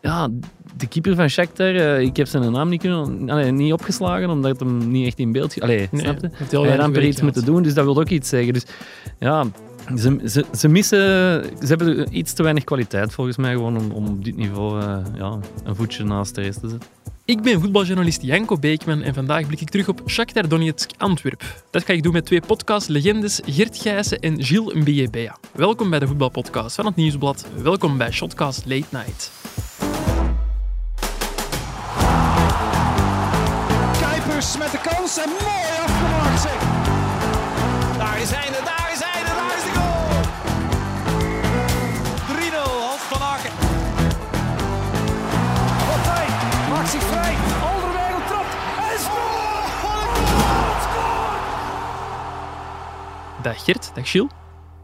ja, de keeper van Shakhtar, uh, ik heb zijn naam niet, kunnen, allee, niet opgeslagen, omdat hem niet echt in beeld... Allee, Nee, snapte? Hij had amper iets moeten doen, dus dat wil ook iets zeggen. Dus ja, ze, ze, ze missen... Ze hebben iets te weinig kwaliteit volgens mij gewoon om, om op dit niveau eh, ja, een voetje naast de rest te zetten. Ik ben voetbaljournalist Janko Beekman en vandaag blik ik terug op Shakhtar Donetsk Antwerp. Dat ga ik doen met twee podcastlegendes Gert Gijssen en Gilles Mbiebea. Welkom bij de voetbalpodcast van het Nieuwsblad. Welkom bij Shotcast Late Night. Kuipers met de kans en mooi afgemaakt zeg. Dag Gert, dag Gilles.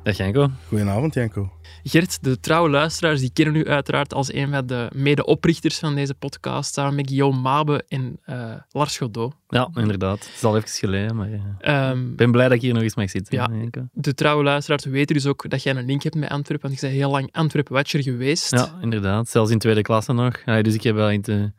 Dag Janko. Goedenavond, Janko. Gert, de trouwe luisteraars die kennen u uiteraard als een van de mede-oprichters van deze podcast, samen met Guillaume Mabe en eh, Lars Godot. Ja, inderdaad. Het is al even geleden, maar eh, Ehm, ik ben blij dat ik hier nog eens mag zitten. Ja. Janko. de trouwe luisteraars weten dus ook dat jij een link hebt met Antwerpen, want ik ben heel lang Antwerp-watcher geweest. Ja, inderdaad. Zelfs in tweede klasse nog. Ja, dus ik heb wel in de,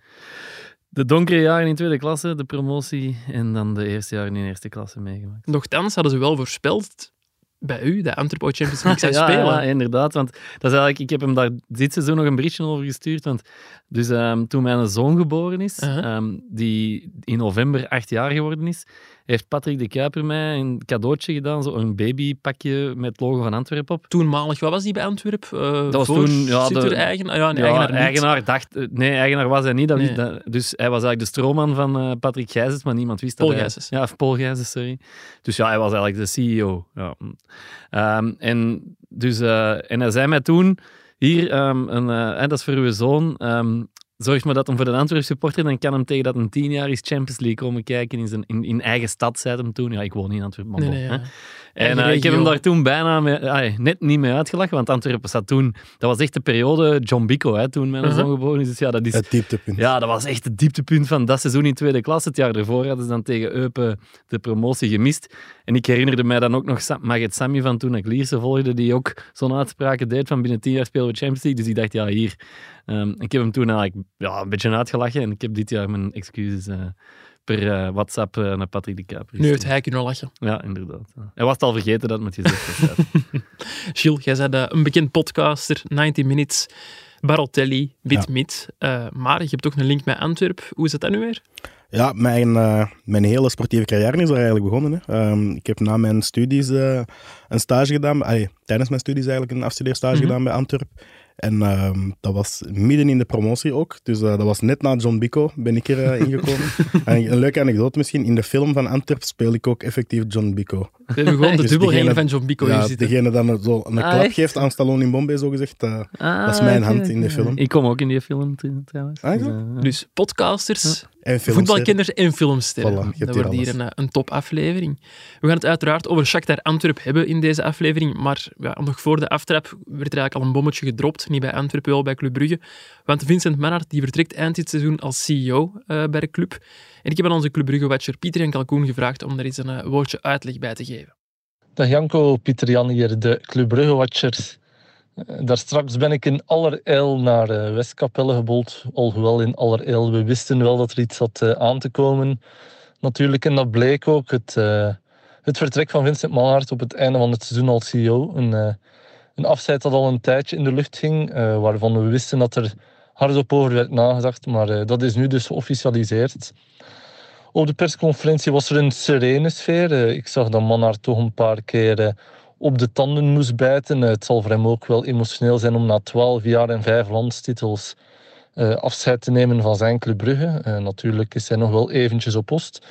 de donkere jaren in tweede klasse, de promotie, en dan de eerste jaren in eerste klasse meegemaakt. Nochtans hadden ze wel voorspeld bij u dat Antwerp ooit Champions League zou ja, spelen. ja, inderdaad. Want dat is eigenlijk, ik heb hem daar dit seizoen nog een berichtje over gestuurd. Want dus, ehm, toen mijn zoon geboren is, Uh-huh. ehm, die in november acht jaar geworden is, heeft Patrick de Kuiper mij een cadeautje gedaan. Zo een babypakje met het logo van Antwerpen op. Toenmalig, wat was die bij Antwerp? Eh Dat was toen, ja, de- voorzitter, eigen, ah, ja, eigenaar eigenaar dacht... Nee, eigenaar was hij niet. Dat Nee. wist- dat- dus hij was eigenlijk de stroomman van eh, Patrick Gijzes, maar niemand wist Paul dat hij... Gijzes. Ja, of Paul Gijzes, sorry. Dus ja, hij was eigenlijk de CEO. Ja. Ehm, en, dus, eh, en hij zei mij toen, hier, een, hè, dat is voor uw zoon... ehm, Zorg maar dat hem voor de Antwerp supporter, dan kan hem tegen dat een tien jaar is Champions League komen kijken in, zijn, in, in eigen stad, zei hem toen. Ja, ik woon niet in Antwerpen, maar Nee, bon, nee, hè. ja. En eh, ik heb hem daar toen bijna mee, net niet mee uitgelachen, want Antwerpen zat toen... Dat was echt de periode John Bico, hè, toen mijn Uh-huh. zoon geboren is. Dus ja, dat is... Het dieptepunt. Ja, dat was echt het dieptepunt van dat seizoen in tweede klasse. Het jaar ervoor hadden ze dan tegen Eupen de promotie gemist. En ik herinnerde mij dan ook nog Sa- Maget Sammy van toen ik Lierse volgde, die ook zo'n uitspraken deed van binnen tien jaar spelen we Champions League. Dus ik dacht, ja, hier. Ehm, ik heb hem toen eigenlijk ja, een beetje uitgelachen en ik heb dit jaar mijn excuses eh, per eh, WhatsApp eh, naar Patrick de Kuiper Nu heeft hij kunnen lachen. Ja, inderdaad. Ja. Hij was het al vergeten dat het met gezegd was. Gilles, jij bent eh, een bekend podcaster, 90 Minutes, Barotelli, Wit Mit. Eh, maar je hebt ook een link met Antwerp. Hoe is dat dan nu weer? Ja, mijn, eh, mijn hele sportieve carrière is er eigenlijk begonnen. Hè. Ehm, ik heb na mijn studies een stage gedaan. Allee, tijdens mijn studies eigenlijk een afstudeerstage Mhm. gedaan bij Antwerp. En ehm, dat was midden in de promotie ook. Dus eh, dat was net na John Bico ben ik er eh, ingekomen. en een leuke anekdote misschien. In de film van Antwerp speel ik ook effectief John Bico. We hebben gewoon de Dus van John Bico hier ja, zitten. degene dan zo een Ah, klap echt? geeft aan Stallone in Bombay, zo gezegd. eh, Ah, Dat is mijn oké, hand in de film. Ik kom ook in die film trouwens. Ah, Dus, Dus podcasters, en filmster. voetbalkenners en filmsterren. Voilà, dat hier wordt hier een, een topaflevering. We gaan het uiteraard over Shakhtar Antwerp hebben in deze aflevering. Maar ja, nog voor de aftrap werd er eigenlijk al een bommetje gedropt. Niet bij Antwerpen, wel bij Club Brugge. Want Vincent Manhart die vertrekt eind dit seizoen als CEO eh, bij de club. En ik heb aan onze Club Brugge-watcher Pieter en Kalkoen gevraagd om daar eens een eh, woordje uitleg bij te geven. Dag Janko, Pieter Jan hier, de Club Brugge-watcher. Eh, Daar straks ben ik in allerijl naar eh, Westkapelle gebold. Alhoewel in allerijl, we wisten wel dat er iets had eh, aan te komen. Natuurlijk, en dat bleek ook. Het, het vertrek van Vincent Manhart op het einde van het seizoen als CEO. Een, een afscheid dat al een tijdje in de lucht ging. waarvan we wisten dat er hardop over werd nagedacht. Maar dat is nu dus geofficialiseerd. Op de persconferentie was er een serene sfeer. Ik zag dat Manhart toch een paar keer op de tanden moest bijten. Het zal voor hem ook wel emotioneel zijn om na 12 jaar en vijf landstitels eh, afscheid te nemen van zijn Club Brugge. Eh, natuurlijk is hij nog wel eventjes op post.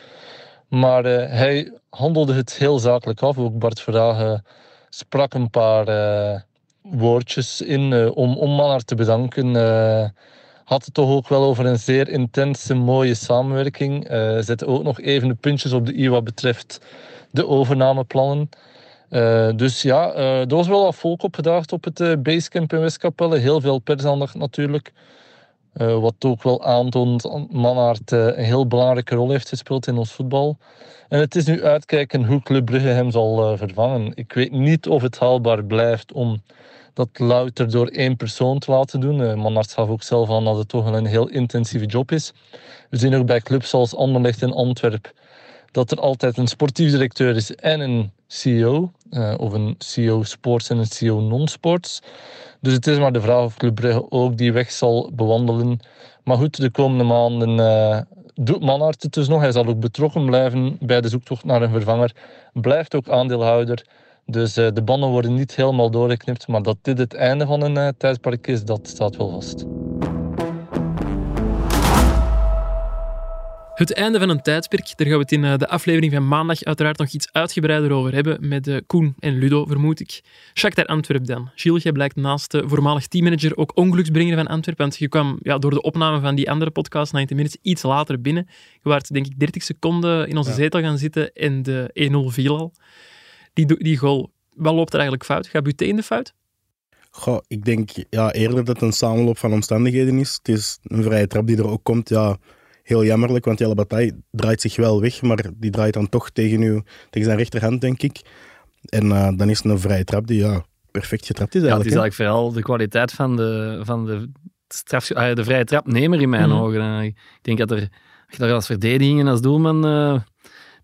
Maar eh, hij handelde het heel zakelijk af. Ook Bart Verhagen sprak een paar woordjes in om, om te bedanken. Had het toch ook wel over een zeer intense, mooie samenwerking. Zette ook nog even de puntjes op de i wat betreft de overnameplannen. Eh, dus ja, eh, er was wel wat volk opgedaagd op het eh, basecamp in Westkapelle. Heel veel persaandacht natuurlijk. Wat ook wel aantoont eh, een heel belangrijke rol heeft gespeeld in ons voetbal. En het is nu uitkijken hoe Club Brugge hem zal vervangen. Ik weet niet of het haalbaar blijft om dat louter door één persoon te laten doen. Uh, Manarts gaf ook zelf aan dat het toch wel een heel intensieve job is. We zien ook bij clubs zoals Anderlecht en Antwerp dat er altijd een sportief directeur is en een CEO. Uh, of een CEO sports en een CEO non-sports. Dus het is maar de vraag of Club Brugge ook die weg zal bewandelen. Maar goed, de komende maanden uh, doet Manhart het dus nog. Hij zal ook betrokken blijven bij de zoektocht naar een vervanger. Blijft ook aandeelhouder. Dus uh, de banden worden niet helemaal doorgeknipt. Maar dat dit het einde van een tijdperk is, dat staat wel vast. Het einde van een tijdsperk, daar gaan we het in eh, de aflevering van maandag uiteraard nog iets uitgebreider over hebben met uh, Koen en Ludo, vermoed ik. Shakhtar Antwerp dan. Gilles, jij blijkt naast de voormalig teammanager ook ongeluksbrenger van Antwerp, want je kwam ja, door de opname van die andere podcast, 90 Minutes, iets later binnen. Je waart denk ik 30 seconden in onze ja. zetel gaan zitten en de 1-0 viel al. Die, die goal, wat loopt er eigenlijk fout? Gaat Buté in de fout? Goh, ik denk ja, eerder dat het een samenloop van omstandigheden is. Het is een vrije trap die er ook komt, ja heel jammerlijk, want Jelle Bataille draait zich wel weg, maar die draait dan toch tegen, u, tegen zijn rechterhand, denk ik. En uh, dan is het een vrije trap die ja, perfect getrapt is eigenlijk. Ja, het is eigenlijk vooral de kwaliteit van de, van de, straf, uh, de vrije trapnemer in mijn mm. ogen. ik denk dat er, dat er als verdediging en als doelman uh,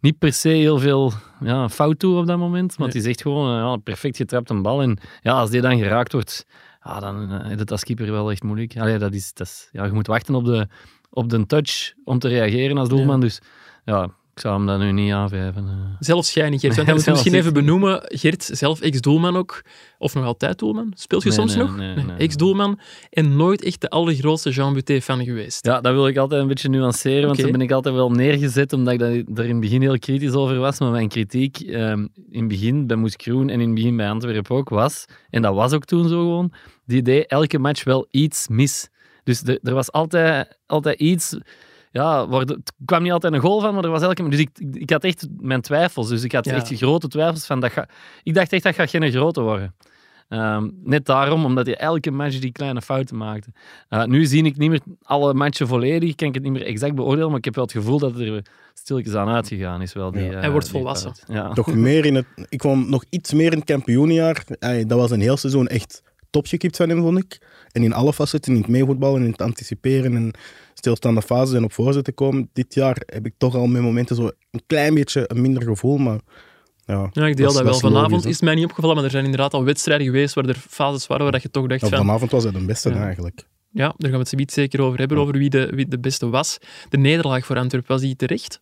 niet per se heel veel ja, fout toe op dat moment, maar nee. het is echt gewoon ja, perfect getrapt een bal. En ja, als die dan geraakt wordt, ja, dan is het als keeper wel echt moeilijk. Allee, dat is, dat is, ja, je moet wachten op de op de touch om te reageren als doelman. Ja. Dus ja, ik zou hem dat nu niet aanvijven. Uh. Zelfs jij niet, Gert. Nee, moet misschien even benoemen. Gert, zelf ex-doelman ook. Of nog altijd doelman. Speelt je nee, soms nee, nog? Ex-doelman. En nooit echt de allergrootste Jean Buté-fan geweest. Ja, dat wil ik altijd een beetje nuanceren. Want daar ben ik altijd wel neergezet. Omdat ik daar er in het begin heel kritisch over was. Maar mijn kritiek ehm, in het begin bij Moes Kroen en in het begin bij Antwerpen ook was. En dat was ook toen zo gewoon. Die deed elke match wel iets mis. Dus er, er was altijd, altijd iets. Ja, het kwam niet altijd een goal van, maar er was elke. Dus ik, ik, ik had echt mijn twijfels. Dus ik had Ja. echt grote twijfels van dat. Ga, ik dacht echt dat gaat geen grote worden. Ehm, net daarom, omdat hij elke match die kleine fouten maakte. Eh, nu zie ik niet meer alle matchen volledig, kan ik het niet meer exact beoordelen, maar ik heb wel het gevoel dat het er stilletjes aan uitgegaan is. Wel, die, Ja. eh, Hij wordt die volwassen. Ja. Nog meer in het, ik vond nog iets meer in het kampioenjaar. Dat was een heel seizoen echt topgekipt van hem, vond ik. En in alle facetten, in het meevoetballen, in het anticiperen en stilstaande fases en op voorzetten komen. Dit jaar heb ik toch al met momenten zo een klein beetje een minder gevoel, maar ja. Ja, ik deel dat, wel. Vanavond logisch, is het mij niet opgevallen, maar er zijn inderdaad al wedstrijden geweest waar er fases waren waar dat je toch dacht Ja, van... vanavond was hij de beste Ja. eigenlijk. Ja, daar gaan we het zoiets zeker over hebben, over wie de, wie de beste was. De nederlaag voor Antwerpen, was die terecht?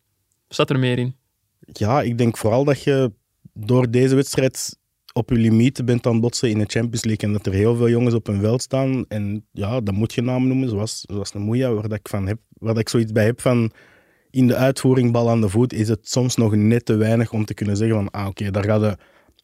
Of Zat er meer in? Ja, ik denk vooral dat je door deze wedstrijd op je limieten bent aan het botsen in de Champions League. En dat er heel veel jongens op een veld staan. En ja, dat moet je namen noemen, zoals, zoals een Moeja, waar, dat ik van heb, waar dat ik zoiets bij heb van... In de uitvoering, bal aan de voet, is het soms nog net te weinig om te kunnen zeggen van... Ah, oké, daar ga je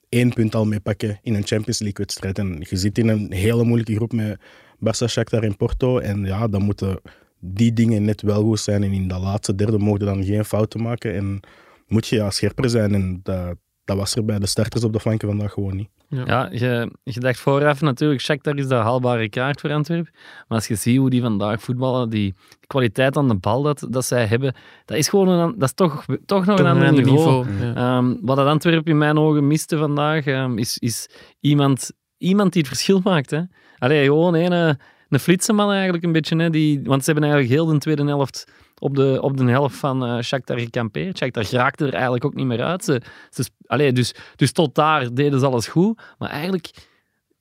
één punt al mee pakken in een Champions League-wedstrijd. En je zit in een hele moeilijke groep met Barça, Shakhtar en Porto. En ja, dan moeten die dingen net wel goed zijn. En in dat laatste derde mogen dan geen fouten maken. En moet je ja, scherper zijn. En dat, dat was er bij de starters op de flanken vandaag gewoon niet. Ja, je, je dacht vooraf natuurlijk, Shakhtar is de haalbare kaart voor Antwerpen. Maar als je ziet hoe die vandaag voetballen, die kwaliteit aan de bal dat, dat zij hebben, dat is gewoon een, dat is toch, toch nog Toch een ander niveau. Ja. Ehm, wat dat Antwerpen in mijn ogen miste vandaag, ehm, is, is iemand, iemand die het verschil maakt. Hè. Allee, gewoon een, eh, een flitseman eigenlijk een beetje. Hè, die, want ze hebben eigenlijk heel de tweede helft op de, op de helft van eh Shakhtar gekampeerd. Shakhtar geraakte er eigenlijk ook niet meer uit. Ze, ze, allee, dus, dus tot daar deden ze alles goed. Maar eigenlijk,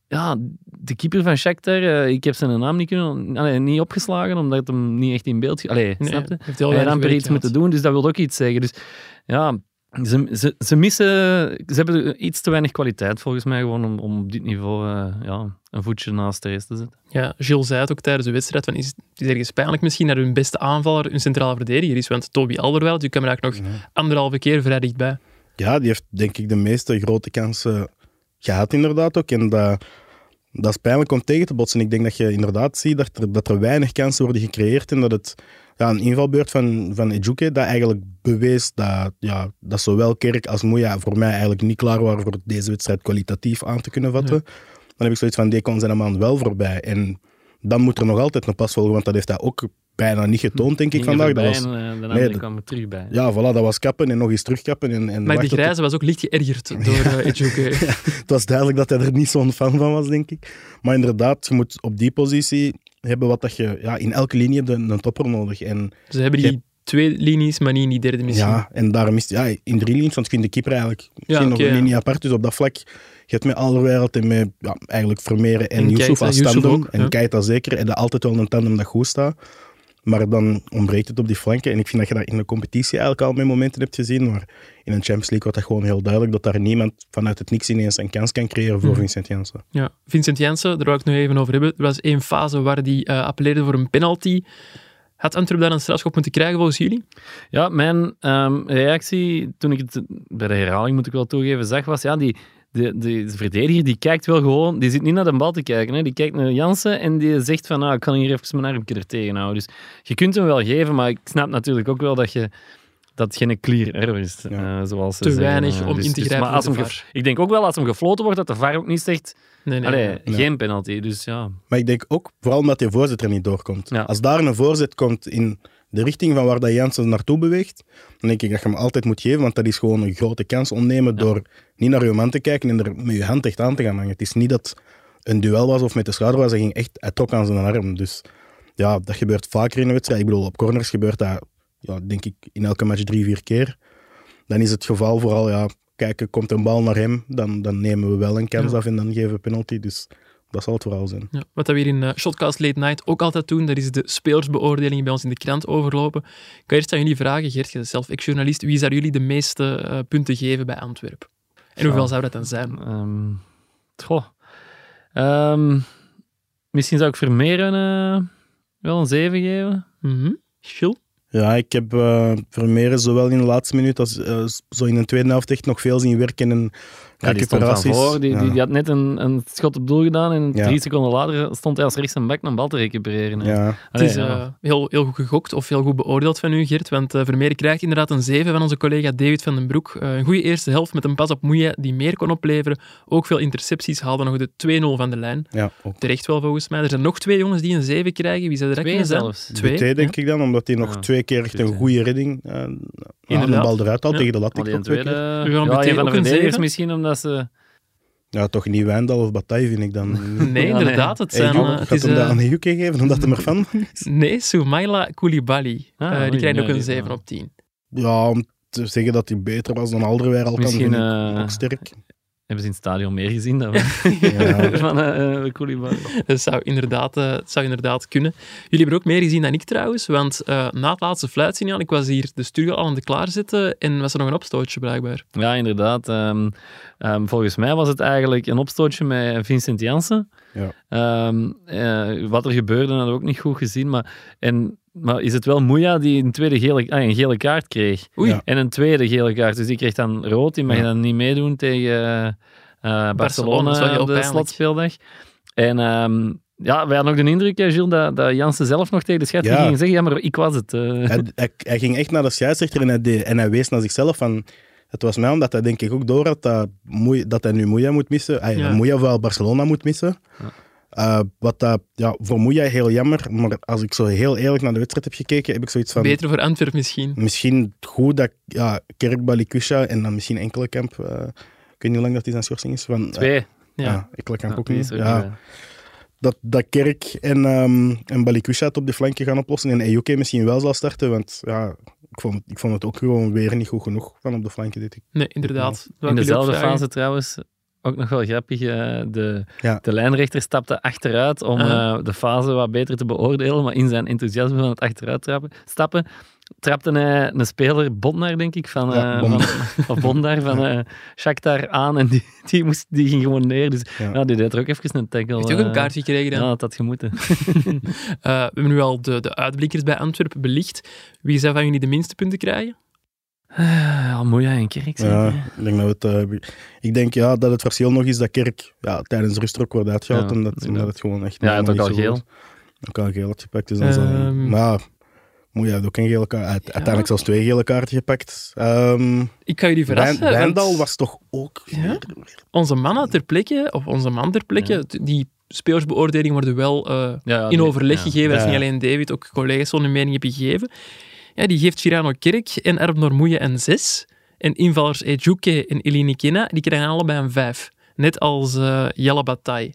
ja, de keeper van Shakhtar, eh, ik heb zijn naam niet, kunnen, allee, niet opgeslagen, omdat het hem niet echt in beeld... Allee, Nee, snap je? heeft heel Hij had amper iets moeten doen, dus dat wil ook iets zeggen. Dus ja, ze, ze, ze missen... Ze hebben iets te weinig kwaliteit volgens mij gewoon om, om op dit niveau eh, ja, een voetje naast de rest te zetten. Ja, Gilles zei het ook tijdens de wedstrijd, van, is, het is ergens pijnlijk misschien dat hun beste aanvaller een centrale verdediger is, want Toby Alderweireld, die kwam er eigenlijk nog anderhalve keer vrij dichtbij. Ja, die heeft denk ik de meeste grote kansen gehad inderdaad ook. En dat, dat is pijnlijk om tegen te botsen. Ik denk dat je inderdaad ziet dat er, dat er weinig kansen worden gecreëerd en dat het ja, een invalbeurt van, van Ejuke dat eigenlijk bewees dat, ja, dat zowel Kerk als Moeja voor mij eigenlijk niet klaar waren voor deze wedstrijd kwalitatief aan te kunnen vatten. Dan heb ik zoiets van, die kon zijn man wel voorbij. En dan moet er nog altijd een pas volgen, want dat heeft hij ook bijna niet getoond, denk ik, vandaag. Dat was, en, eh, de nee, andere dat- kwam er terug bij. ja, voilà, dat was kappen en nog eens terugkappen. En, en Maar die grijze was ook licht geërgerd door uh, Ejuke. Het was duidelijk dat hij er niet zo'n fan van was, denk ik. Maar inderdaad, je moet op die positie hebben wat dat je... Ja, in elke linie heb je een topper nodig. En, Ze hebben die twee linies, maar niet in die derde misschien. ja, en daarom is ja, in drie linies, want je kunt de keeper eigenlijk misschien nog een ja. linie apart. Dus op dat vlak, je hebt met Alderweireld en met ja, eigenlijk Vermeeren en, En Yusuf als tandem. ook, en ja. Keita zeker. En dat altijd wel een tandem dat goed staat. Maar dan ontbreekt het op die flanken. En ik vind dat je dat in de competitie eigenlijk al met momenten hebt gezien. Maar in een Champions League wordt dat gewoon heel duidelijk dat daar niemand vanuit het niks ineens een kans kan creëren voor Mhm. Vincent Janssen. Ja. Vincent Janssen, daar wil ik het nog even over hebben. Er was één fase waar hij eh, appelleerde voor een penalty. Had Antwerp daar een strafschop moeten krijgen volgens jullie? Ja, mijn ehm, reactie toen ik het bij de herhaling, moet ik wel toegeven, zag, was ja, die, de, de, de verdediger die kijkt wel gewoon, die zit niet naar de bal te kijken. Hè. Die kijkt naar Jansen en die zegt van, nou, ik kan hier even mijn armpje er tegen houden. Dus je kunt hem wel geven, maar ik snap natuurlijk ook wel dat je dat het geen clear error is, Ja. eh, zoals ze Te weinig Eh, om dus- in te dus- grijpen maar als voor hem de. Ik denk ook wel als hem gefloten wordt, dat de VAR ook niet zegt, Nee, nee. allee, nee. geen penalty. Dus ja, Maar ik denk ook, vooral omdat die voorzet er niet doorkomt. Ja. Als daar een voorzet komt in de richting van waar dat Jansen naartoe beweegt, dan denk ik dat je hem altijd moet geven, want dat is gewoon een grote kans ontnemen door niet naar je man te kijken en er met je hand echt aan te gaan hangen. Het is niet dat een duel was of met de schouder was, hij, ging echt, hij trok aan zijn arm. Dus ja, dat gebeurt vaker in een wedstrijd. Ik bedoel, op corners gebeurt dat, ja, denk ik, in elke match drie, vier keer. Dan is het geval vooral, ja, kijken, komt een bal naar hem, dan, dan nemen we wel een kans Ja. af en dan geven we penalty. Dus dat zal het vooral zijn. Ja, wat we hier in eh, Shotcast Late Night ook altijd doen, dat is de spelersbeoordeling bij ons in de krant overlopen. Ik kan eerst aan jullie vragen, Geert, je bent zelf ex-journalist, wie zou jullie de meeste eh, punten geven bij Antwerpen? En hoeveel Ja. zou dat dan zijn? Ehm goh. Ehm, misschien zou ik Vermeeren eh, wel een 7 geven. Gilles? Ja, ik heb eh Vermeeren zowel in de laatste minuut als eh, zo in de tweede helft echt nog veel zien werken en Ja, die stond van voor. Die, Ja. die, die had net een, een schot op doel gedaan en Ja. drie seconden later stond hij als rechts een bak een bal te recupereren. hè. Ja, Het is ja. eh, heel, heel goed gegokt of heel goed beoordeeld van u, Geert. Want uh, Vermeer krijgt inderdaad een 7 van onze collega David van den Broek. Eh, een goede eerste helft met een pas op Moeja die meer kon opleveren. Ook veel intercepties haalde nog de 2-0 van de lijn. ja ook. Terecht wel volgens mij. Er zijn nog twee jongens die een 7 krijgen. Wie zou er Twee zijn? zelfs. Twee. Twee, denk ik dan, omdat hij nog Ja, twee keer echt een goede redding uh, aan de bal eruit had Ja. tegen de lat. Ook twee keer. We gaan ja, meteen een van de verdedigers misschien, omdat ze... Ja, toch niet Wijndal of Bataille, vind ik dan. Nee, Ja, nee. inderdaad. Het Hey, zijn, joh, eh, het gaat is, hem dat aan Hiuke geven, omdat hij ervan is? Nee, Soumaila Koulibaly. Ah, Eh, die oei, krijgt ook een die- 7 ja. op 10. Ja, om te zeggen dat hij beter was dan Alderweireld, dan Misschien, vind ik eh, ook sterk. Hebben ze in het stadion meer gezien dan. Ja. van eh Koulibaly. Dat zou inderdaad, eh, het zou inderdaad kunnen. Jullie hebben ook meer gezien dan ik trouwens, want eh, na het laatste fluitsignaal, ik was hier de studio al aan het klaarzetten en was er nog een opstootje blijkbaar. Ja, inderdaad. Ehm, ehm, volgens mij was het eigenlijk een opstootje met Vincent Janssen. Ja. Ehm, eh, wat er gebeurde, hadden we ook niet goed gezien. Maar, en, maar is het wel Moeja die een, tweede gele, ah, een gele kaart kreeg? Oei. Ja. En een tweede gele kaart. Dus die kreeg dan rood. Die mag Ja. dan niet meedoen tegen eh, eh, Barcelona, op de slotspeeldag. En ehm, ja, wij hadden nog de indruk, hè, Gilles, dat, dat Jansen zelf nog tegen de scheidsrechter Ja. ging zeggen, ja, maar ik was het. eh. hij, hij, hij ging echt naar de scheidsrechter en hij, deed- en hij wees naar zichzelf van... Het was mij omdat hij denk ik ook door had dat, dat hij nu Moeja moet missen. Moeja wel Barcelona moet missen. Eh, wat dat, ja, voor Moeja heel jammer, maar als ik zo heel eerlijk naar de wedstrijd heb gekeken, heb ik zoiets van... Beter voor Antwerpen misschien. Misschien goed dat ja, Kerk, Balikusha en dan misschien Enkelenkamp... eh ik weet niet hoe lang dat die zijn schorsing is. Van, Twee. eh, Ja. ja, Enkelenkamp Ja, ook niet. Ja, dat, dat Kerk en, ehm en Balikusha het op de flanken gaan oplossen en Ejuke misschien wel zal starten, want ja, ik vond, ik vond het ook gewoon weer niet goed genoeg van op de flanken dit. Nee, inderdaad. Wil In dezelfde fase trouwens, ook nog wel grappig, eh, de, Ja. de lijnrechter stapte achteruit om Ah. eh, de fase wat beter te beoordelen, maar in zijn enthousiasme van het achteruit trappen, stappen, trapte hij een speler, Bondar denk ik, van, Ja, eh, Bondar. van, of Bondar van eh Shakhtar aan en die, die, moest, die ging gewoon neer. Dus ja. Die deed er ook even een tackle. Heeft ook een eh, kaart gekregen dan? Ja, dat had gemoeten. Eh, we hebben nu al de, de uitblinkers bij Antwerpen belicht. Wie zou van jullie de minste punten krijgen? Ja, Moeja en Kerk zeker. Ja, ik denk, dat we het, eh, ik denk ja, dat het verschil nog is dat Kerk ja, tijdens rust er ook wordt uitgehaald, Ja, omdat, omdat het gewoon echt... Ja, hij had helemaal ook al geel. Ook al geel had gepakt, dus dan zal- Ehm. Maar Moeja heeft ook een gele kaart. Uit- Uiteindelijk zelfs twee gele kaarten gepakt. Ehm Ik ga jullie verrassen. Wijn- Wijndal want was toch ook... Ja? onze mannen ter plekke, of onze man ter plekke, die spelersbeoordelingen worden wel eh, Ja, ja, in overleg ja. gegeven. Dat is niet alleen David, ook collega's zo'n mening hebben gegeven. Ja, die geeft Girano Kerk en Erb Normoeie een 6. En invallers Ejuke en Eline Kena, die krijgen allebei een 5. Net als eh Jelle Bataille.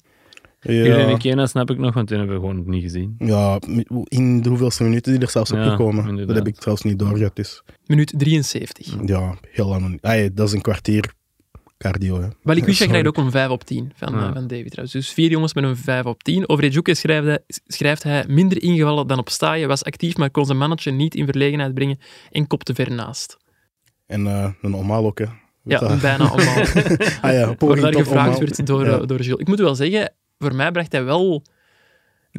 Ja, Kena snap ik nog, want toen hebben we gewoon niet gezien. ja, in de hoeveelste minuten die er zelfs op Ja, gekomen. inderdaad. Dat heb ik zelfs niet doorgehad. Dus Minuut 73. ja, heel lang. Dat is een kwartier cardio. Hè. Balikwisha krijgt ook een 5 op 10 van, Ja. eh, van David trouwens. Dus vier jongens met een 5 op 10. Over Ejuke schrijft hij, schrijft hij minder ingevallen dan op staaien, was actief, maar kon zijn mannetje niet in verlegenheid brengen en kopte ver naast. En eh, een omhaal ook. Hè. Ja, Dat- bijna allemaal. ah, ja, Waar daar gevraagd omhaal. werd door, Ja. eh, door Gilles. Ik moet wel zeggen, voor mij bracht hij wel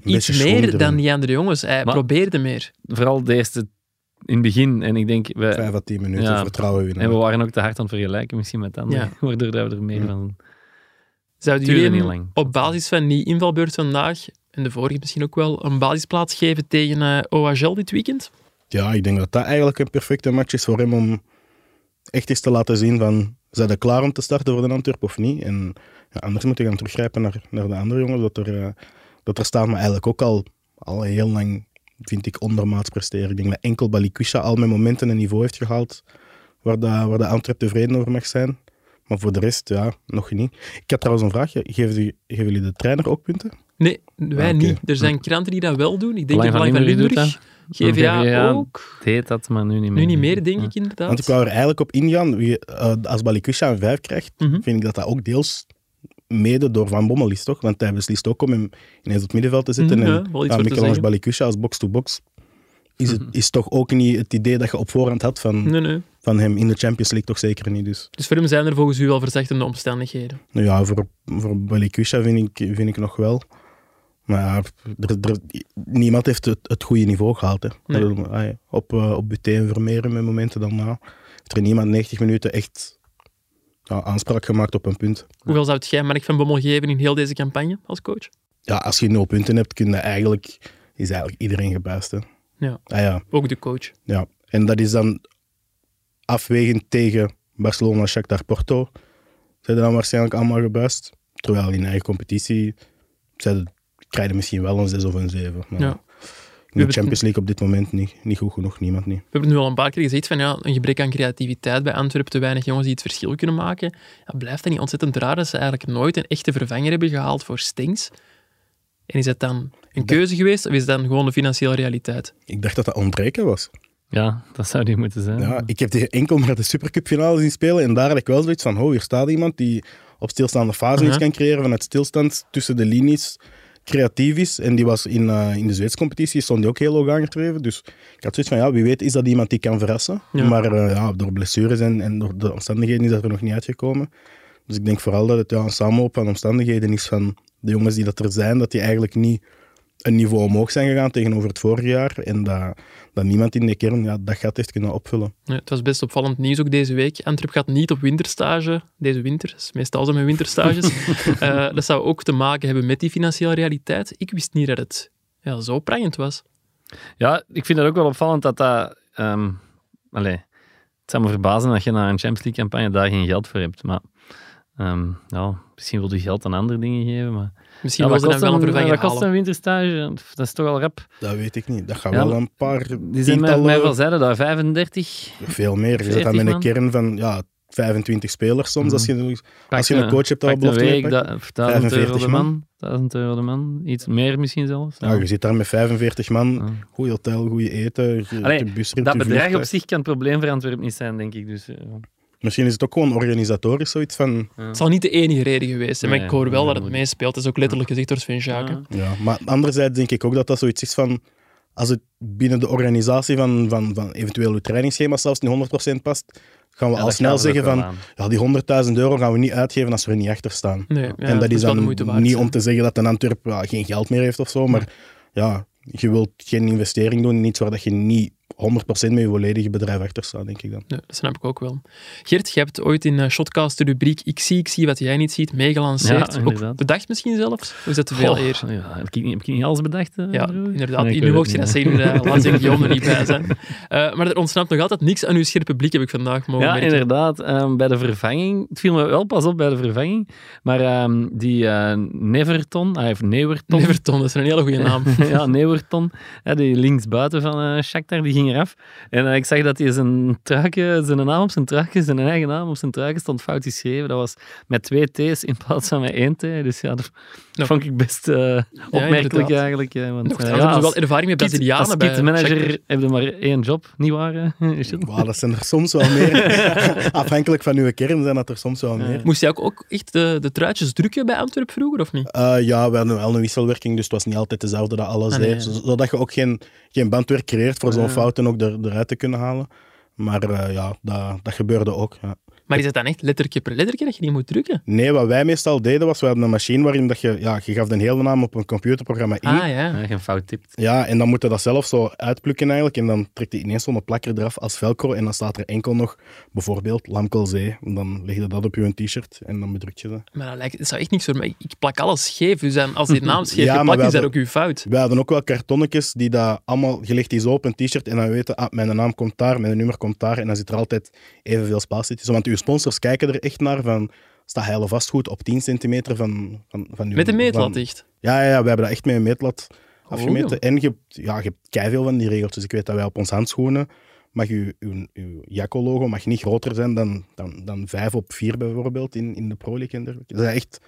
iets meer dan die andere jongens. Hij Maar- probeerde meer. Vooral de eerste in het begin. En ik denk, we, Vijf à tien minuten Ja. vertrouwen winnen. en we waren ook te hard aan het vergelijken misschien met anderen. Ja. Waardoor dat we er meer Ja. van... Zouden jullie niet hem lang. op basis van die invalbeurt vandaag, en de vorige misschien ook wel, een basisplaats geven tegen OHL dit weekend? Ja, ik denk dat dat eigenlijk een perfecte match is voor hem om echt eens te laten zien van zijn ze klaar om te starten voor de Antwerp of niet. En ja, anders moet je gaan teruggrijpen naar, naar de andere jongens dat er, eh, dat er staan, maar eigenlijk ook al, al heel lang, vind ik, ondermaats presteren. Ik denk dat enkel Balikwisha al met momenten een niveau heeft gehaald waar de, waar de Antwerp tevreden over mag zijn. Maar voor de rest, ja, nog niet. Ik had trouwens een vraagje. Geven, die- geven jullie de trainer ook punten? Nee, wij Ah, niet. Er zijn kranten die dat wel doen. Ik denk Belang dat van van Limburg. GVA GVA ook. Het heet dat, maar nu niet meer. Nu niet meer, denk Ja. ik inderdaad. Want ik wou er eigenlijk op ingaan. Wie, eh, als Balikwisha een 5 krijgt, Mhm. vind ik dat dat ook deels mede door Van Bommel is, toch? Want hij beslist ook om hem ineens op het middenveld te zetten. Mhm, en ja, wel iets ja, voor te Michelange zeggen. Balikwisha als box-to-box is, het, is toch ook niet het idee dat je op voorhand had van, Nee, nee. van hem in de Champions League, toch zeker niet. Dus Dus voor hem zijn er volgens u wel verzachtende omstandigheden. nou ja, voor, voor Balikwisha vind ik, vind ik nog wel. Maar er, er, niemand heeft het, het goede niveau gehaald. Hè. Nee. Ah Op, uh, op Buté en Vermeeren met momenten daarna heeft er niemand 90 minuten echt ja, aanspraak gemaakt op een punt. Hoeveel zou jij Mark van Bommel geven in heel deze campagne als coach? Ja, als je nul punten hebt, kun je eigenlijk, is eigenlijk iedereen gebuist. Hè. Ja. Ah, ja, Ook de coach. ja. En dat is dan afwegend tegen Barcelona, Shakhtar, Porto. Zijn dan waarschijnlijk allemaal gebuist. Terwijl in eigen competitie zijn, krijg je misschien wel een 6 of een 7. Maar Ja. De Champions League op dit moment niet, niet goed genoeg, niemand niet. We hebben nu al een paar keer gezegd van ja, een gebrek aan creativiteit bij Antwerpen, te weinig jongens die het verschil kunnen maken. Ja, blijft dat niet ontzettend raar dat ze eigenlijk nooit een echte vervanger hebben gehaald voor Stengs? En is dat dan een keuze geweest of is dat dan gewoon de financiële realiteit? Ik dacht dat dat ontbreken was. Ja, dat zou die moeten zijn. Ja, ik heb die enkel maar de Supercup finale zien spelen en daar had ik wel zoiets van, oh, hier staat iemand die op stilstaande fase iets kan creëren vanuit stilstand tussen de linies creatief is. En die was in, eh, in de Zweedse competitie, stond die ook heel hoog aangedreven. Dus ik had zoiets van, ja, wie weet is dat iemand die kan verrassen. Ja. Maar eh, ja, door blessures en, en door de omstandigheden is dat er nog niet uitgekomen. Dus ik denk vooral dat het ja, een samenloop van omstandigheden is van de jongens die dat er zijn, dat die eigenlijk niet een niveau omhoog zijn gegaan tegenover het vorige jaar. En dat, dat niemand in de kern ja, dat gat heeft kunnen opvullen. Ja, het was best opvallend nieuws ook deze week. Antwerp gaat niet op winterstage. Deze winter, dat is meestal zo met winterstages. Eh, dat zou ook te maken hebben met die financiële realiteit. Ik wist niet dat het ja, zo prangend was. Ja, ik vind het ook wel opvallend dat dat... ehm allee, het zou me verbazen dat je na een Champions League campagne daar geen geld voor hebt. Maar ehm, ja, misschien wil je geld aan andere dingen geven. Maar Misschien ja, dan kost wel een vervanger wat kost halen. een winterstage? Dat is toch al rap. Dat weet ik niet. Dat gaat Ja, wel een paar Die zijn mij, wel zeiden daar 35. veel meer. Je zit 40 dan met een kern van ja, 25 spelers soms. Mhm. Als je, als je een coach hebt dat belofte week, dat, of 1000 euro 45 de man. man. 1000 euro de man. Iets meer misschien zelfs. ja, je zit daar met 45 man. Ja. Goed hotel, goed eten. Je, Allee, busrit, Dat je bedrag op zich kan het probleem voor Antwerpen niet zijn, denk ik. Dus, eh, Misschien is het ook gewoon organisatorisch zoiets van... Het zal niet de enige reden geweest zijn, maar Nee, ik hoor wel nee, dat het meespeelt. Dat is ook letterlijk gezegd door Sven ja. Ja, maar anderzijds denk ik ook dat dat zoiets is van... Als het binnen de organisatie van, van, van eventueel uw trainingsschema zelfs niet 100% past, gaan we Ja, al snel zeggen van... aan. Ja, die 100.000 euro gaan we niet uitgeven als we er niet achter staan. Nee, ja, en dat het is dan niet zijn. om te zeggen dat een Antwerp ja, geen geld meer heeft of zo, maar ja, je wilt geen investering doen in iets waar dat je niet 100% met je volledige bedrijf achter staan, denk ik dan. Ja, dat snap ik ook wel. Gert, je hebt ooit in eh, Shotcast de rubriek Ik zie, ik zie wat jij niet ziet meegelanceerd. Ja, ook inderdaad. bedacht misschien zelfs? Of is dat te veel eer? Ja, heb, ik niet, heb ik niet alles bedacht? eh, Ja, broer? inderdaad. Nee, ik nu mocht je dat zeggen, uh, laat zeggen Guillaume er niet bij zijn. Eh, maar er ontsnapt nog altijd niks aan uw scherpe blik, heb ik vandaag mogen Ja, merken. inderdaad. Ehm, bij de vervanging, het viel me wel pas op bij de vervanging, maar ehm, die eh, Neverton, hij heeft Neverton. Neverton, dat is een hele goede naam. ja, Neverton, hè, die linksbuiten van eh Shakhtar, die ging En eh, ik zag dat hij zijn zijn naam op zijn truikje, zijn eigen naam op zijn truikje stond fout geschreven. Dat was met twee T's in plaats van met één T. Dus ja, dat Ja. vond ik best eh, opmerkelijk eigenlijk. Want, Nochtans eh, hebben ze als wel ervaring met Brazilianen Als bij kitmanager Shakhtar. heb je maar één job, niet waar? eh? Wauw, dat zijn er soms wel meer. Afhankelijk van uw kern zijn dat er soms wel meer. Moest jij ook, ook echt de, de truitjes drukken bij Antwerp vroeger, of niet? Eh, ja, we hadden wel een wisselwerking, dus het was niet altijd dezelfde dat alles Ah, nee, deed. ja. Zodat je ook geen, geen bandwerk creëert voor zo'n fouten ook er, eruit te kunnen halen. Maar eh, ja, dat, dat gebeurde ook. Ja. Maar is het dan echt lettertje per lettertje dat je die moet drukken? Nee, wat wij meestal deden was, we hadden een machine waarin dat je, ja, je gaf de hele naam op een computerprogramma in. Ah ja. Ja, geen fout tipt. Ja, en dan moet je dat zelf zo uitplukken eigenlijk. En dan trekt hij ineens zo'n plakker eraf als velcro. En dan staat er enkel nog, bijvoorbeeld, Lamkelzee. En dan leg je dat op je t-shirt en dan bedruk je dat. Maar dat, lijkt, dat zou echt niks voor mij. Ik, plak alles scheef. Dus dan, als die naam scheef Ja, we is, dat ook uw fout. Wij hadden ook wel kartonnetjes die dat allemaal gelegd is op een t-shirt. En dan weten, ah, mijn naam komt daar, mijn nummer komt daar. En dan zit er altijd evenveel spatie tussen. Want uw sponsors kijken er echt naar van... Staat heile vastgoed op 10 centimeter van, van, van uw... Met een meetlat van- dicht. Ja, ja, ja, we hebben dat echt met een meetlat Oh, afgemeten. joh. en je, hebt- ja, je hebt keiveel van die regels. Dus ik weet dat wij op ons handschoenen mag je, uw, uw Jacco-logo mag niet groter zijn dan, dan, dan 5 op 4 bijvoorbeeld in, in de Pro League en dergelijke. Er zijn echt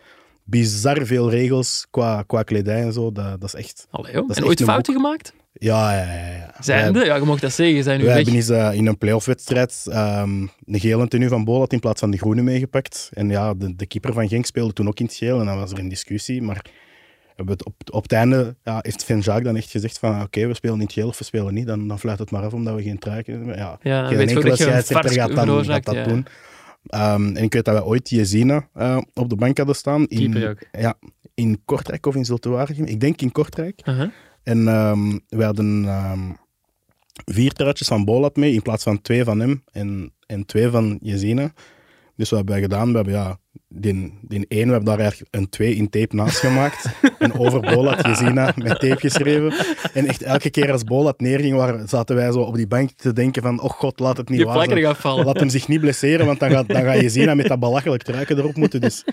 bizar veel regels qua, qua kledij en zo. Dat, dat is echt... Allee, is En echt ooit fouten gemaakt? Ja, ja, ja. ja. Wij, Ja, je mocht dat zeggen. Zijn nu weg. hebben eens eh, in een playoff-wedstrijd ehm de gele tenue van Bolat in plaats van de groene meegepakt. En ja, de, de keeper van Genk speelde toen ook in het geel en dan was er een discussie. Maar we hebben het op, op het einde ja, heeft Van Jaak dan echt gezegd van oké, we spelen in het geel of we spelen niet. Dan, dan fluit het maar af omdat we geen truiken hebben. Ja, Ja, geen enkele scheidsrechter gaat, dan, gaat dat ja. doen. Ehm, en ik weet dat we ooit Jezina eh op de bank hadden staan. In. Ja, in Kortrijk of in Zultuarium. Ik denk in Kortrijk. En ehm, we hadden ehm, vier truitjes van Bolat mee in plaats van twee van hem en, en twee van Jezina. Dus wat hebben wij gedaan? We hebben ja, die, die één, we hebben daar eigenlijk een twee in tape naast gemaakt. en over Bolat Jezina met tape geschreven. En echt elke keer als Bolat neerging, waren, zaten wij zo op die bank te denken van, oh god, laat het niet waar zijn. Laat hem zich niet blesseren, want dan gaat, dan gaat Jezina met dat belachelijk truiken erop moeten. Dus